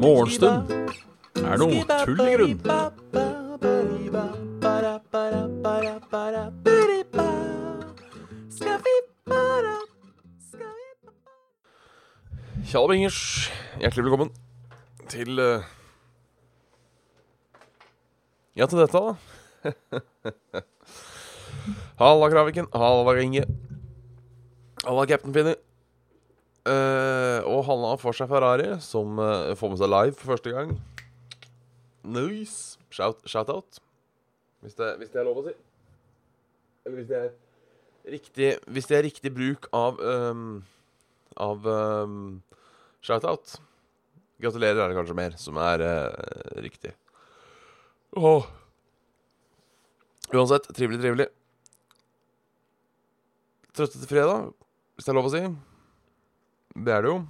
Morgenstund. Er noe tull i grunn. Tjallabingers, hjertelig velkommen til eh, Ja, til dette, da. Halla, Kraviken. Halla, Inge. Halla, Captain Finny. Uh, og halla får seg Ferrari, som uh, får med seg live for første gang. Nice. Shout, shout. Hvis hvis det er lov å si. Eller hvis det er riktig Hvis det er riktig bruk av um, Av um, shout-out. Gratulerer er det kanskje mer som er uh, riktig. Oh. Uansett, trivelig, trivelig. Trøttete fredag, hvis det er lov å si. Det er det jo.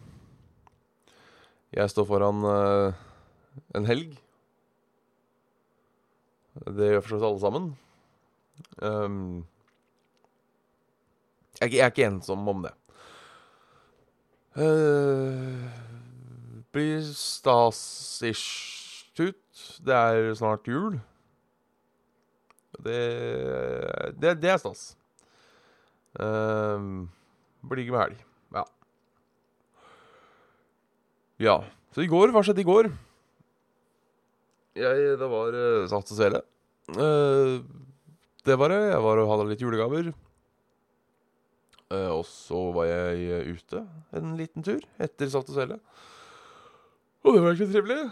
Jeg står foran uh, en helg. Det gjør for så vidt alle sammen. Um, jeg, jeg er ikke ensom om det. Uh, blir stas-ish ut. Det er snart jul. Det, det, det er stas. Um, blir ikke med helg. Ja. Ja. Så i går, hva skjedde i går? Jeg, det var uh, Sats og svele. Uh, det var det. Jeg var og hadde litt julegaver. Uh, og så var jeg eh, ute en liten tur etter Saft og Svele. Og det var egentlig trivelig.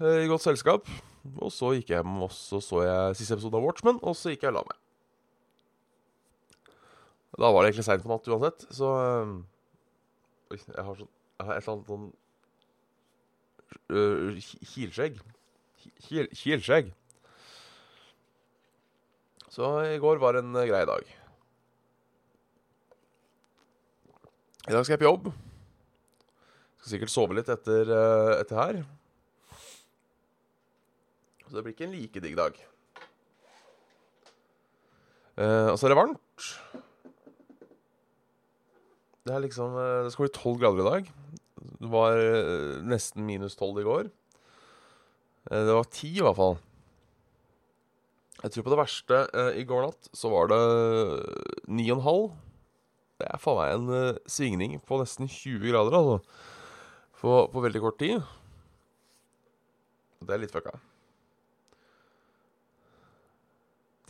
Eh, I godt selskap. Og så gikk jeg hjem, og så så jeg siste episode av Watchmen, og så gikk jeg og la meg. Da var det egentlig seint på natt uansett, så eh, Oi, jeg har sånn Jeg har et eller annet sånn uh, Kilskjegg. Ki- Kilskjegg. Så i går var en uh, grei dag. I dag skal jeg på jobb. Skal sikkert sove litt etter, uh, etter her. Så det blir ikke en like digg dag. Uh, og så er det varmt. Det er liksom eh, Det skal bli tolv grader i dag. Det var eh, nesten minus tolv i går. Eh, det var ti, i hvert fall. Jeg tror på det verste i går natt så var det ni og en halv. Det er faen meg en svingning på nesten 20 grader, altså. På, på veldig kort tid. Det er litt fucka.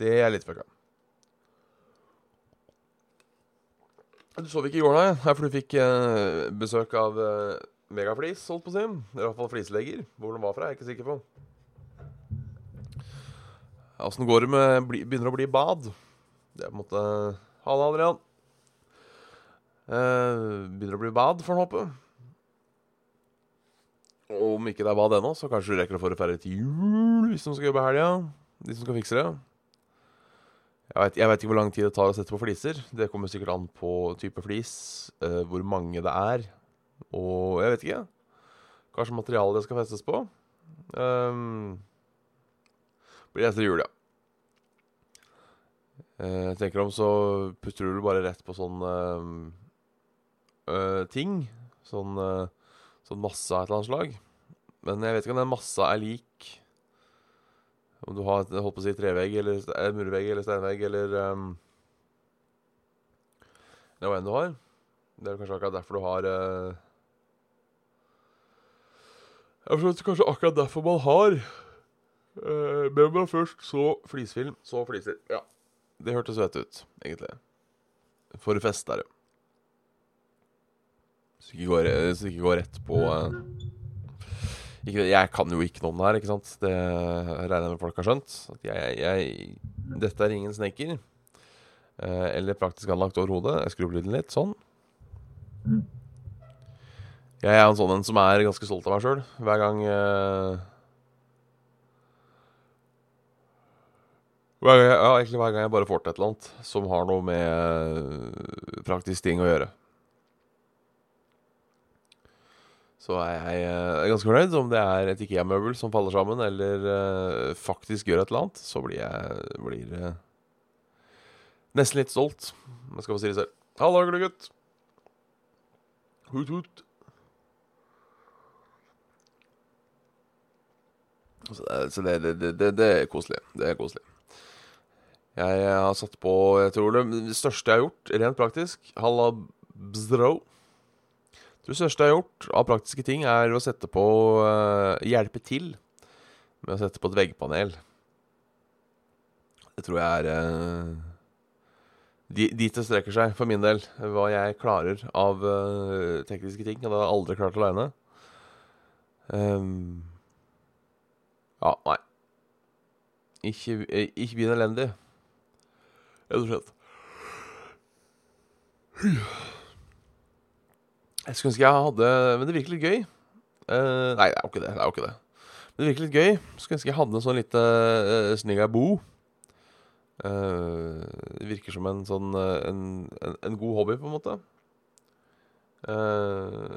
Det er litt fucka. Du sov ikke i går, nei? For du fikk eh, besøk av eh, Megaflis, holdt på å si. I hvert fall flislegger. Hvor den var fra, er jeg ikke sikker på. Åssen går det med bli, Begynner å bli bad? Det er på en måte Halla, Adrian. Eh, begynner å bli bad, får en håpe. Og om ikke det er bad ennå, så kanskje du rekker å få det ferdig til jul hvis de skal jobbe i helga. De som skal fikse det. Jeg vet, jeg vet ikke hvor lang tid det tar å sette på fliser. Det kommer sikkert an på type flis, uh, hvor mange det er, og jeg vet ikke. Kanskje materialet det skal festes på. Um, blir etter jul, ja. Eh, Jeg tenker om så putter du bare rett på sånn eh, eh, ting. Sånn, eh, sånn masse av et eller annet slag. Men jeg vet ikke om den massa er lik Om du har holdt på å si trevegg eller eh, murvegg eller steinvegg eller um, Det er hva enn du har. Det er kanskje akkurat derfor du har uh, Jeg forstår kanskje akkurat derfor man har uh, Men man først så flisfilm, så fliser. Ja. Det hørtes fett ut, egentlig. For fest er det. Så ikke går, ikke går rett på eh, ikke, Jeg kan jo ikke noe om det her, ikke sant? Det regner jeg med folk har skjønt. Jeg, jeg, dette er ingen snekker. Eh, eller praktisk anlagt overhodet. Jeg skrur opp lyden litt, sånn. Jeg er en sånn en som er ganske stolt av meg sjøl. Hver gang eh, hver gang, jeg, ja, egentlig hver gang jeg bare får til et eller annet som har noe med eh, praktisk ting å gjøre. Så er jeg eh, ganske fornøyd. Om det er et IKEA-møbel som faller sammen, eller uh, faktisk gjør et eller annet, så blir jeg blir, uh, Nesten litt stolt. Jeg skal få si det selv. Halla, gutt. Hut, hut. Så, det, så det, det, det er koselig. Det er koselig. Jeg har satt på Jeg tror det største jeg har gjort, rent praktisk Halla bzdro. Det største jeg har gjort av praktiske ting, er å sette på uh, Hjelpe til med å sette på et veggpanel. Det tror jeg er uh, Dit det strekker seg, for min del. Hva jeg klarer av uh, tekniske ting. Jeg aldri klart aleine. Um, ja, nei. Ikke, ikke begynn elendig. Rett og slett. Jeg skulle ønske jeg hadde Men det virker litt gøy. Uh, nei, det er jo ikke det. det er jo ikke det. Men det virker litt gøy. Skulle ønske jeg hadde en sånn lite uh, snigabo. Uh, det virker som en sånn uh, en, en, en, god hobby, på en måte. Uh,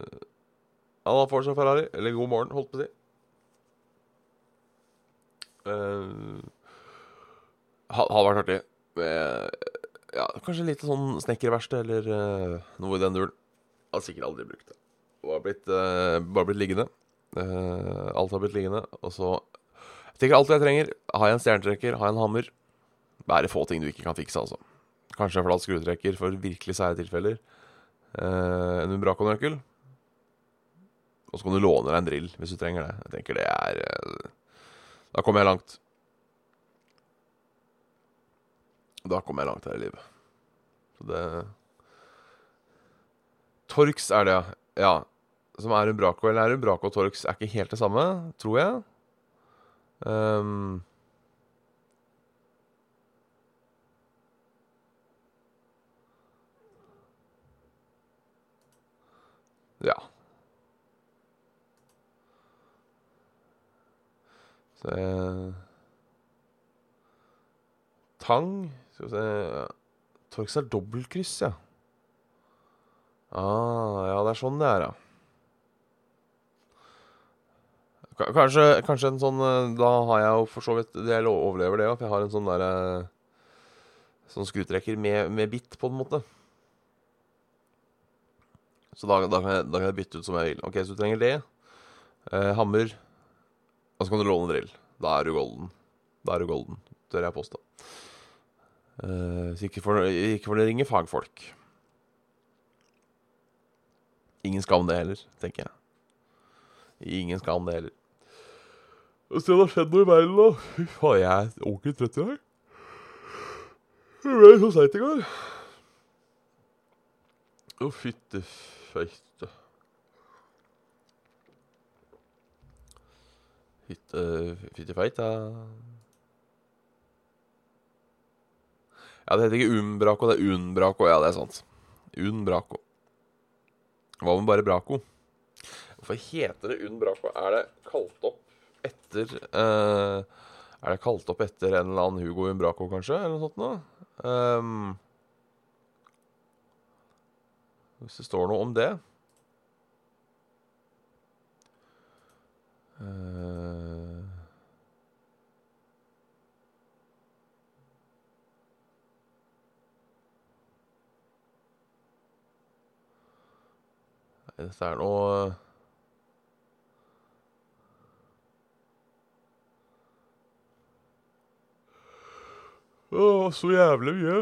Alla Forza Ferrari. Eller god morgen, holdt på å si. Uh, hadde vært artig. ja, kanskje litt sånn snekkerverksted eller noe i den duren. Hadde sikkert aldri brukt det. Bare blitt, uh, bare blitt liggende. Uh, alt har blitt liggende. Og så Jeg tenker alt jeg trenger. Har jeg en stjernetrekker, har jeg en hammer. Bare få ting du ikke kan fikse, altså. Kanskje en flat skrutrekker for virkelig sære tilfeller. en Umbraco-nøkkel. Og så kan du låne deg en drill hvis du trenger det. Jeg tenker det er Da kommer jeg langt. Da kommer jeg langt her i livet. Så det Torx er det, ja. Som er Umbraco. Eller er Umbraco og Torx er ikke helt det samme, tror jeg. Um, ja. Så eh, Tang Skal vi se Torx er dobbeltkryss, ja. Ah, ja, det er sånn det er, ja. Kanskje, kanskje en sånn eh, Da har jeg jo for så vidt Jeg overlever det òg, for jeg har en sånn derre Sånn skrutrekker med, med bitt, på en måte. Så da, da, kan jeg, da, kan jeg, bytte ut som jeg vil. OK, så du trenger det. Eh, hammer. Og så kan du låne drill. Da er du golden. Da er du golden, tør jeg påstå. Eh, ikke for, ikke for å ringe fagfolk. Ingen skam det heller, tenker jeg. Ingen skam det heller. Se det har skjedd noe i verden, da. Fy faen, jeg er ordentlig trøtt i dag. Det ble så seigt i går. Å, fytte feite. Fytte Fytte feita. Ja, det heter ikke Umbraco, det er Unbraco. Ja, det er sant. Unbraco. Hva med bare Braco? Hvorfor heter det Un Braco? Er det kalt opp etter uh, Er det kalt opp etter en eller annen Hugo Umbraco, kanskje? Eller noe sånt noe? Um, hvis det står noe om det uh, Dette er noe Å, så jævlig mye.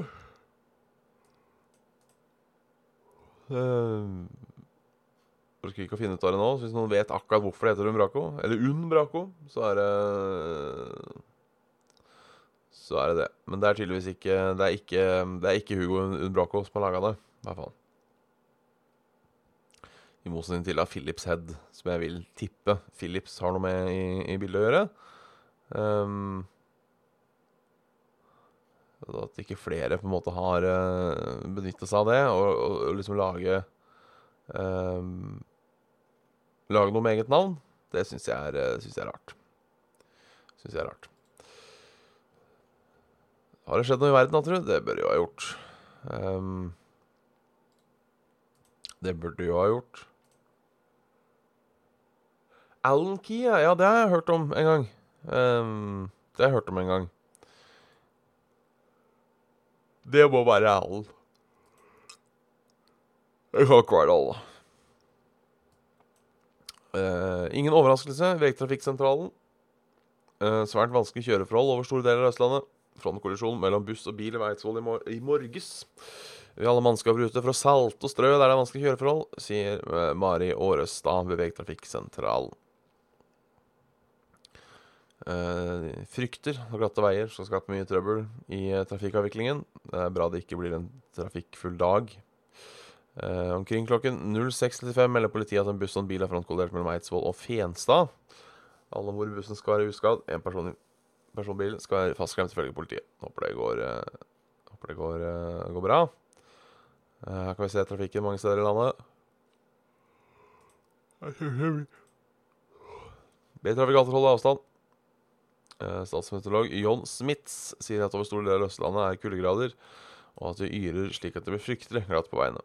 Jeg orker ikke å finne ut av det nå. Så hvis noen vet akkurat hvorfor det heter Umbraco, eller Unbraco, så er det Så er det det. Men det er tydeligvis ikke Det er ikke, det er ikke Hugo Unbraco som har laga det. Hvert fall. I motsetning til av Philips Head, som jeg vil tippe Philips har noe med i, i bildet å gjøre. Um, at ikke flere på en måte har uh, eh, benytta seg av det, og, og, og liksom lage um, Lage noe med eget navn, det syns jeg, eh, jeg er rart. Syns jeg er rart. Har det skjedd noe i verden, da, tro? Det bør jo ha gjort. Um, det burde jo ha gjort. Alan Key, ja, det har jeg hørt om en gang. Um, det har jeg hørt om en gang. Det må være Allen. Det kan ikke være alle. Uh, ingen overraskelse. Vegtrafikksentralen. Uh, svært vanskelig kjøreforhold over store deler av Østlandet. Frontkollisjon mellom buss og bil i Eidsvoll i, mor i morges. Vi alle mannskaper ute for å salte og strø der det er vanskelige kjøreforhold, sier uh, Mari Årestad ved Vegtrafikksentralen. Uh, frykter og glatte veier skal skaper mye trøbbel i uh, trafikkavviklingen. Det er bra det ikke blir en trafikkfull dag. Uh, omkring klokken 06.35 melder politiet at en buss og en bil er frontkollidert mellom Eidsvoll og Fenstad. Alle hvor bussen skal være uskadd. En person, personbil skal være fastskremt ifølge politiet. Håper det går, håper det går, går bra. her kan vi se trafikken mange steder i landet. Be trafikanter holde avstand. Statsmeteorolog John Smits sier at over store deler av Østlandet er kuldegrader, og at det yrer slik at det blir fryktelig glatt på veiene.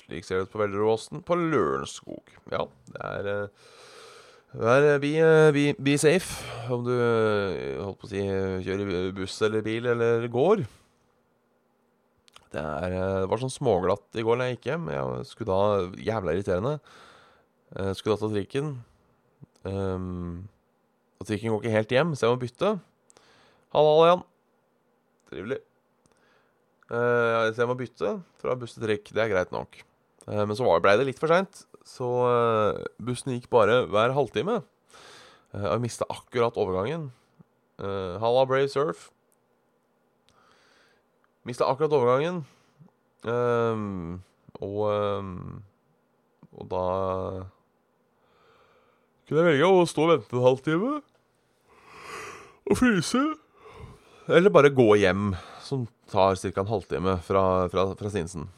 Slik ser det ut på Velleråsen på Lørenskog. Ja, det er Vær be, be, be, safe om du holdt på å si kjører buss eller bil eller går. Det, er, det var sånn småglatt i går da jeg gikk hjem. Jeg skulle da Jævla irriterende. Jeg skulle da ta trikken. Um, og trikken går ikke helt hjem, så jeg må bytte. Halla, Jan. Trivelig. Uh, så jeg må bytte fra buss til trikk. Det er greit nok. Uh, men så ble det litt for seint, så uh, bussen gikk bare hver halvtime. Uh, jeg mista akkurat overgangen. Halla, Brave Surf. Mista akkurat overgangen. og Og da kunne jeg velge å stå og vente en halvtime og fryse. Eller bare gå hjem, som tar ca. en halvtime fra, fra, fra Sinsen.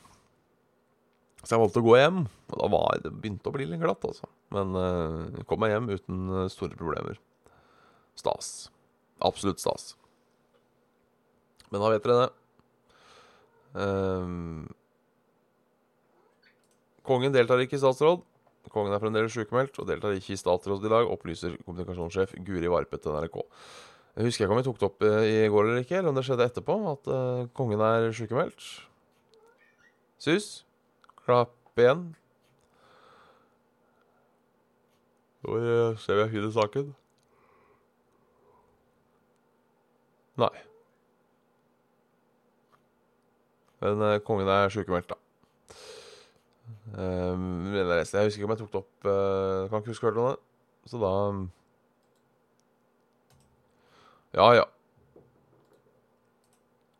Så jeg valgte å gå hjem, og da var det begynte å bli litt glatt, altså. Men uh, kom meg hjem uten uh, store problemer. Stas. Absolutt stas. Men da vet dere det. Um, kongen deltar ikke i statsråd. Kongen er fremdeles sykemeldt og deltar ikke i statsråd i dag, opplyser kommunikasjonssjef Guri Varpe til NRK. Jeg husker ikke om vi tok det opp i går eller ikke, eller om det skjedde etterpå, at uh, kongen er sykemeldt. Sus? Klapp igjen. Hvor uh, ser vi finner saken? Nei. Men uh, kongen er sykemeldt, da. Um, jeg husker ikke om jeg tok det opp Kan ikke huske om det. Så da ja, ja.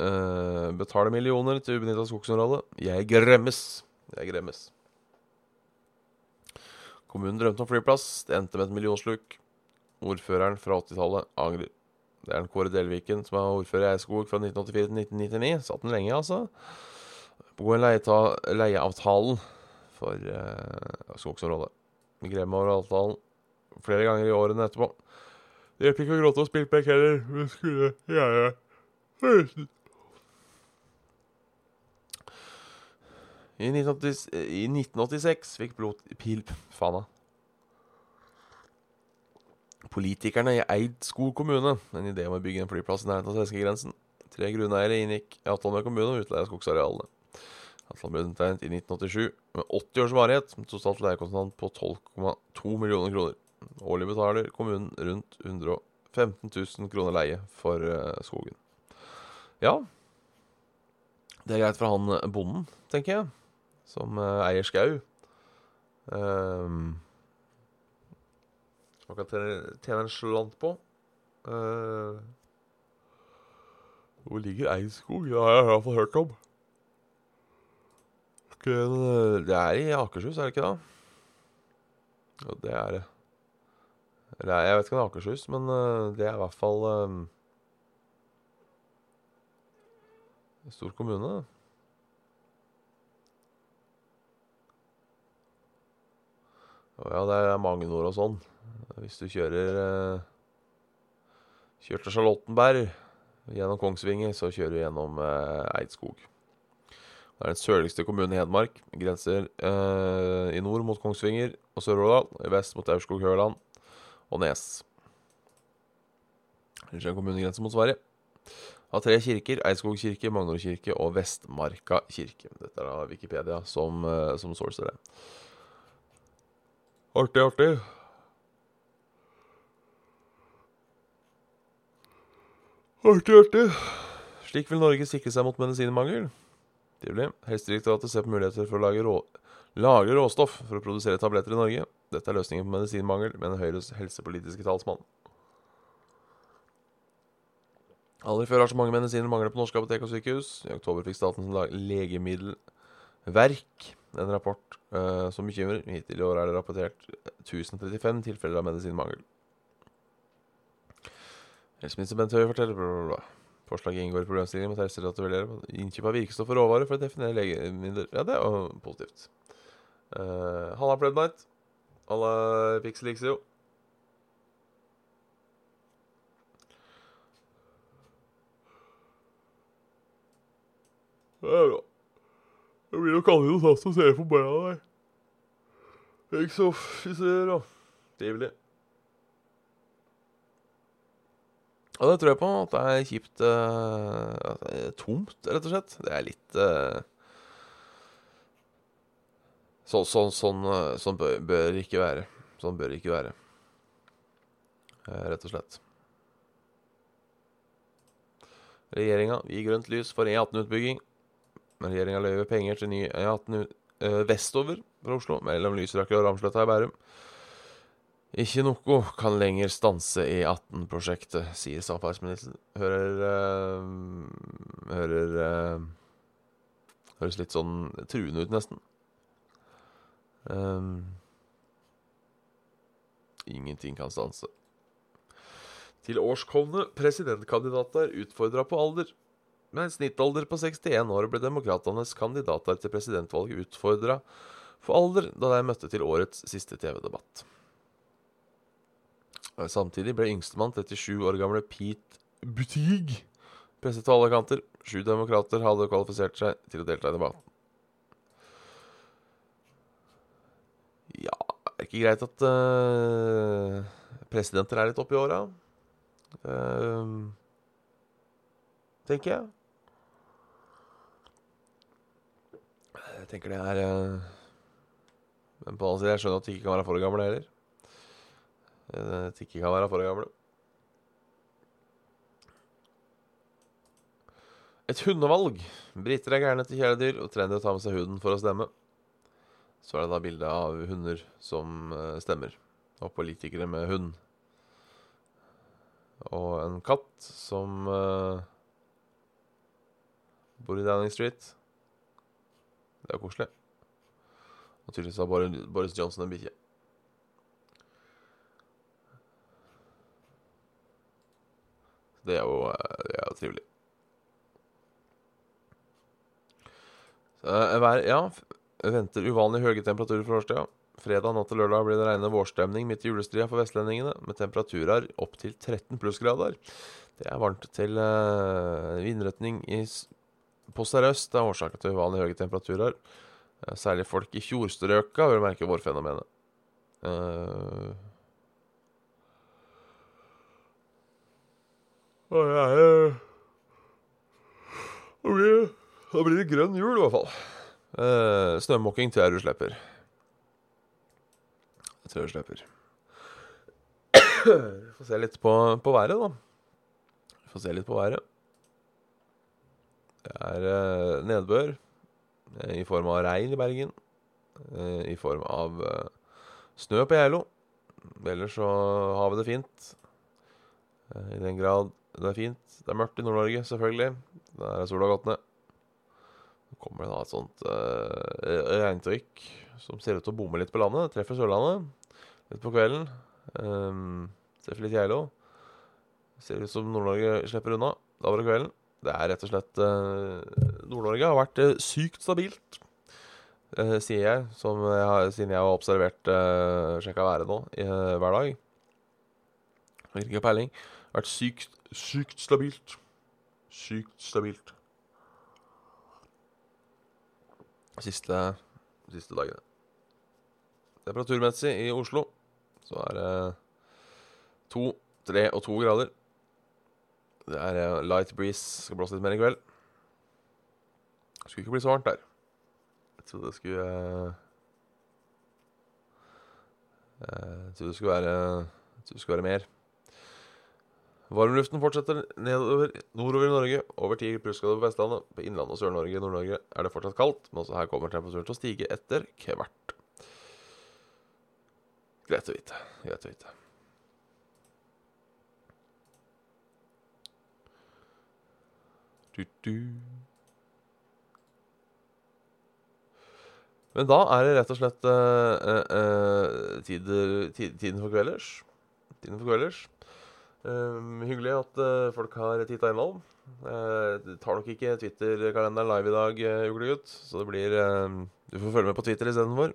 Uh, betale millioner til ubenytta skogsområde. Jeg gremmes. Jeg gremmes. Kommunen drømte om flyplass. Det endte med et millionsluk. Ordføreren fra 80-tallet angrer. Det er den Kåre Delviken som er ordfører i Eidskog fra 1984 til 1999. Satt den lenge, altså. På leieavtalen for uh, skogsområdet. Gremmer over avtalen flere ganger i årene etterpå. Det hjelper ikke å gråte og spille pek heller. men skulle gjerne 1986, I 1986 fikk blod... Pil... Faen, da. Politikerne i Eidskog kommune en idé om å bygge en flyplass i nærheten av svenskegrensen. Tre grunneiere inngikk i avtale med kommunen om utleie av skogsarealene. Avtalen ble undertegnet i 1987 med 80 års varighet, med totalt leiekostnad på 12,2 millioner kroner. Årlig betaler kommunen rundt 115 000 kroner leie for uh, skogen. Ja, det er greit for han eh, bonden, tenker jeg, som uh, eier skau. Um, som man kan tjene, tjene en slant på. Uh, hvor ligger Eidskog? Det har jeg i hvert fall hørt om. Det er i Akershus, er det ikke det? Jo, det er det. Eller jeg vet ikke om det er Akershus, men uh, det er i hvert fall um, stor kommune. Å ja, det er mange nord og sånn. Hvis du kjører eh, Kjører til Charlottenberg gjennom Kongsvinger, så kjører du gjennom eh, Eidskog. Det er den sørligste kommunen i Hedmark. Grenser eh, i nord mot Kongsvinger og Sør-Årdal. I vest mot Aurskog-Høland og Nes. Ellers er kommunegrense mot Sverige. Har tre kirker. Eidskog kirke, Magnor kirke og Vestmarka kirke. Dette er da Wikipedia som, eh, som sourcer det. Artig, artig. Artig, artig. Slik vil Norge sikre seg mot medisinmangel. Trivelig. Helsedirektoratet ser på muligheter for å lage rå lage råstoff for å produsere tabletter i Norge. Dette er løsningen på medisinmangel, mener Høyres helsepolitiske talsmann. Aldri før har så mange medisiner manglet på norske apotek og sykehus. I oktober fikk Statens legemiddelverk en rapport uh, som bekymrer. Hittil i år er det rapportert 1035 tilfeller av medisinmangel. Helseminister Bent Høie forteller bla, bla, bla. Forslaget inngår i problemstillingen med Helsedirektoratet vurderer innkjøp av virkestoff og råvarer for å definere legemidler. Ja, det er jo positivt. Uh, Halla, Plebnight. Halla, Pixelixio. Det er bra. Det blir nok aldri noe satt å ser på beina der. Ikke så fiser, da. Trivelig. Og det tror jeg på. At det er kjipt uh, At det er tomt, rett og slett. Det er litt uh, Sånn så, sånn, uh, sånn bør, bør ikke være. Sånn bør ikke være. rett og slett. Regjeringa gir grønt lys for E18-utbygging. Regjeringa løyver penger til ny E18 vestover fra Oslo, mellom Lysaker og Ramsletta i Bærum. Ikke noe kan lenger stanse E18-prosjektet, sier samferdselsministeren. Hører øh, Hører øh, Høres litt sånn truende ut, nesten. Um, ingenting kan stanse. Til årskomne presidentkandidater utfordra på alder. Med en snittalder på 61 år ble demokratenes kandidater til presidentvalget utfordra for alder da de møtte til årets siste TV-debatt. Samtidig ble yngstemann, 37 år gamle Pete Butig, presset til alle kanter. Sju demokrater hadde kvalifisert seg til å delta i debatten. Ja, ikke greit at uh, presidenter er litt oppi åra? Uh, tenker jeg. Jeg tenker det er uh, Men på den annen side, jeg skjønner at de ikke kan være for gamle heller. At de ikke kan være for gamle. Et hundevalg. Briter er gærne til kjæledyr, og trener å ta med seg huden for å stemme. Så er det da bilde av hunder som uh, stemmer, og politikere med hund. Og en katt som uh, bor i Downing Street. Det er koselig. Og tydeligvis har Boris Johnson en bikkje. Det er jo, det er jo trivelig. Vær, ja, venter uvanlig høye temperaturer for årstida. Fredag natt til lørdag blir det regnende vårstemning midt i julestria for vestlendingene, med temperaturer opp til 13 plussgrader. Det er varmt til uh, vindretning i, på sørøst. Er årsaken til uvanlig høye temperaturer. Uh, særlig folk i fjordstrøka vil merke vårfenomenet. Uh, og jeg Da blir, blir det grønn jul, i hvert fall. Uh, snømåking tror jeg du slipper. Jeg tror du slipper. Vi får se litt på, på, været, da. Vi får se litt på været. Det er uh, nedbør uh, i form av regn i Bergen. I form av snø på Geilo. Ellers så har vi det fint. I den grad det er fint. Det er mørkt i Nord-Norge, selvfølgelig. Der er sola gått ned. Kommer det da et sånt uh, regntrykk som ser ut til å bomme litt på landet. Treffer Sørlandet litt på kvelden. Um, treffer litt Geilo. Ser ut som Nord-Norge slipper unna. Da var det kvelden. Det er rett og slett uh, Nord-Norge har vært uh, sykt stabilt, uh, sier jeg, som jeg har, siden jeg har observert uh, sjekka været nå hver dag. Har ikke peiling. Vært sykt Sykt stabilt. Sykt stabilt. Siste, siste dagene. Temperaturmessig i Oslo så er det to, tre og to grader. Det er eh, light breeze. Skal blåse litt mer i kveld. Det skulle ikke bli så varmt der. Jeg trodde det skulle eh, eh, Jeg trodde det skulle være Jeg trodde det skulle være mer. Varmluften fortsetter nedover nordover i Norge. Over 10 plussgrader på Vestlandet. På Innlandet og Sør-Norge i Nord-Norge er det fortsatt kaldt, men også her kommer temperaturen til å stige etter hvert. Greit å vite. Greit å vite. Du, du. Men da er det rett og slett uh, uh, eh, tider, tid, tiden for kvelders. Tiden for kvelders. Um, hyggelig at uh, folk har titta innom. Uh, tar nok ikke Twitter-kalenderen live i dag, uh, uglegutt. Så det blir eh, Du får følge med på Twitter istedenfor.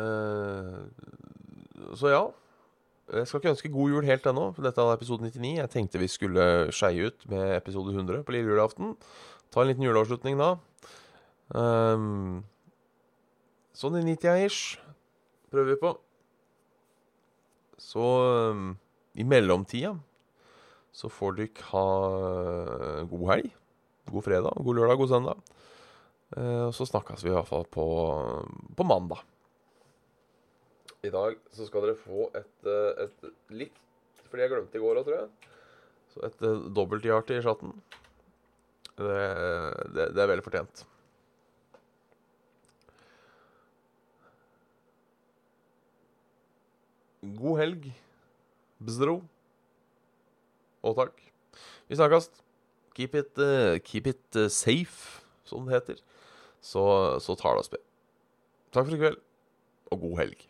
Uh, så ja. Jeg skal ikke ønske god jul helt ennå, for dette er episode 99. Jeg tenkte vi skulle skeie ut med episode 100 på lille julaften. Ta en liten juleavslutning da. Um, sånn i 90-ish prøver vi på. Så um, i mellomtida så får dere ha uh, god helg. God fredag, god lørdag, god søndag. Uh, og så snakkes vi i hvert fall på, på mandag. I dag så skal dere få et, uh, et litt Fordi jeg glemte i går òg, tror jeg. Så et uh, dobbelthjerte i chatten. Det, det, det er veldig fortjent. God helg, bzdro. Og takk. Vi snakkes. Keep it, uh, keep it uh, safe, som det heter. Så, så tar det oss med. Takk for i kveld, og god helg.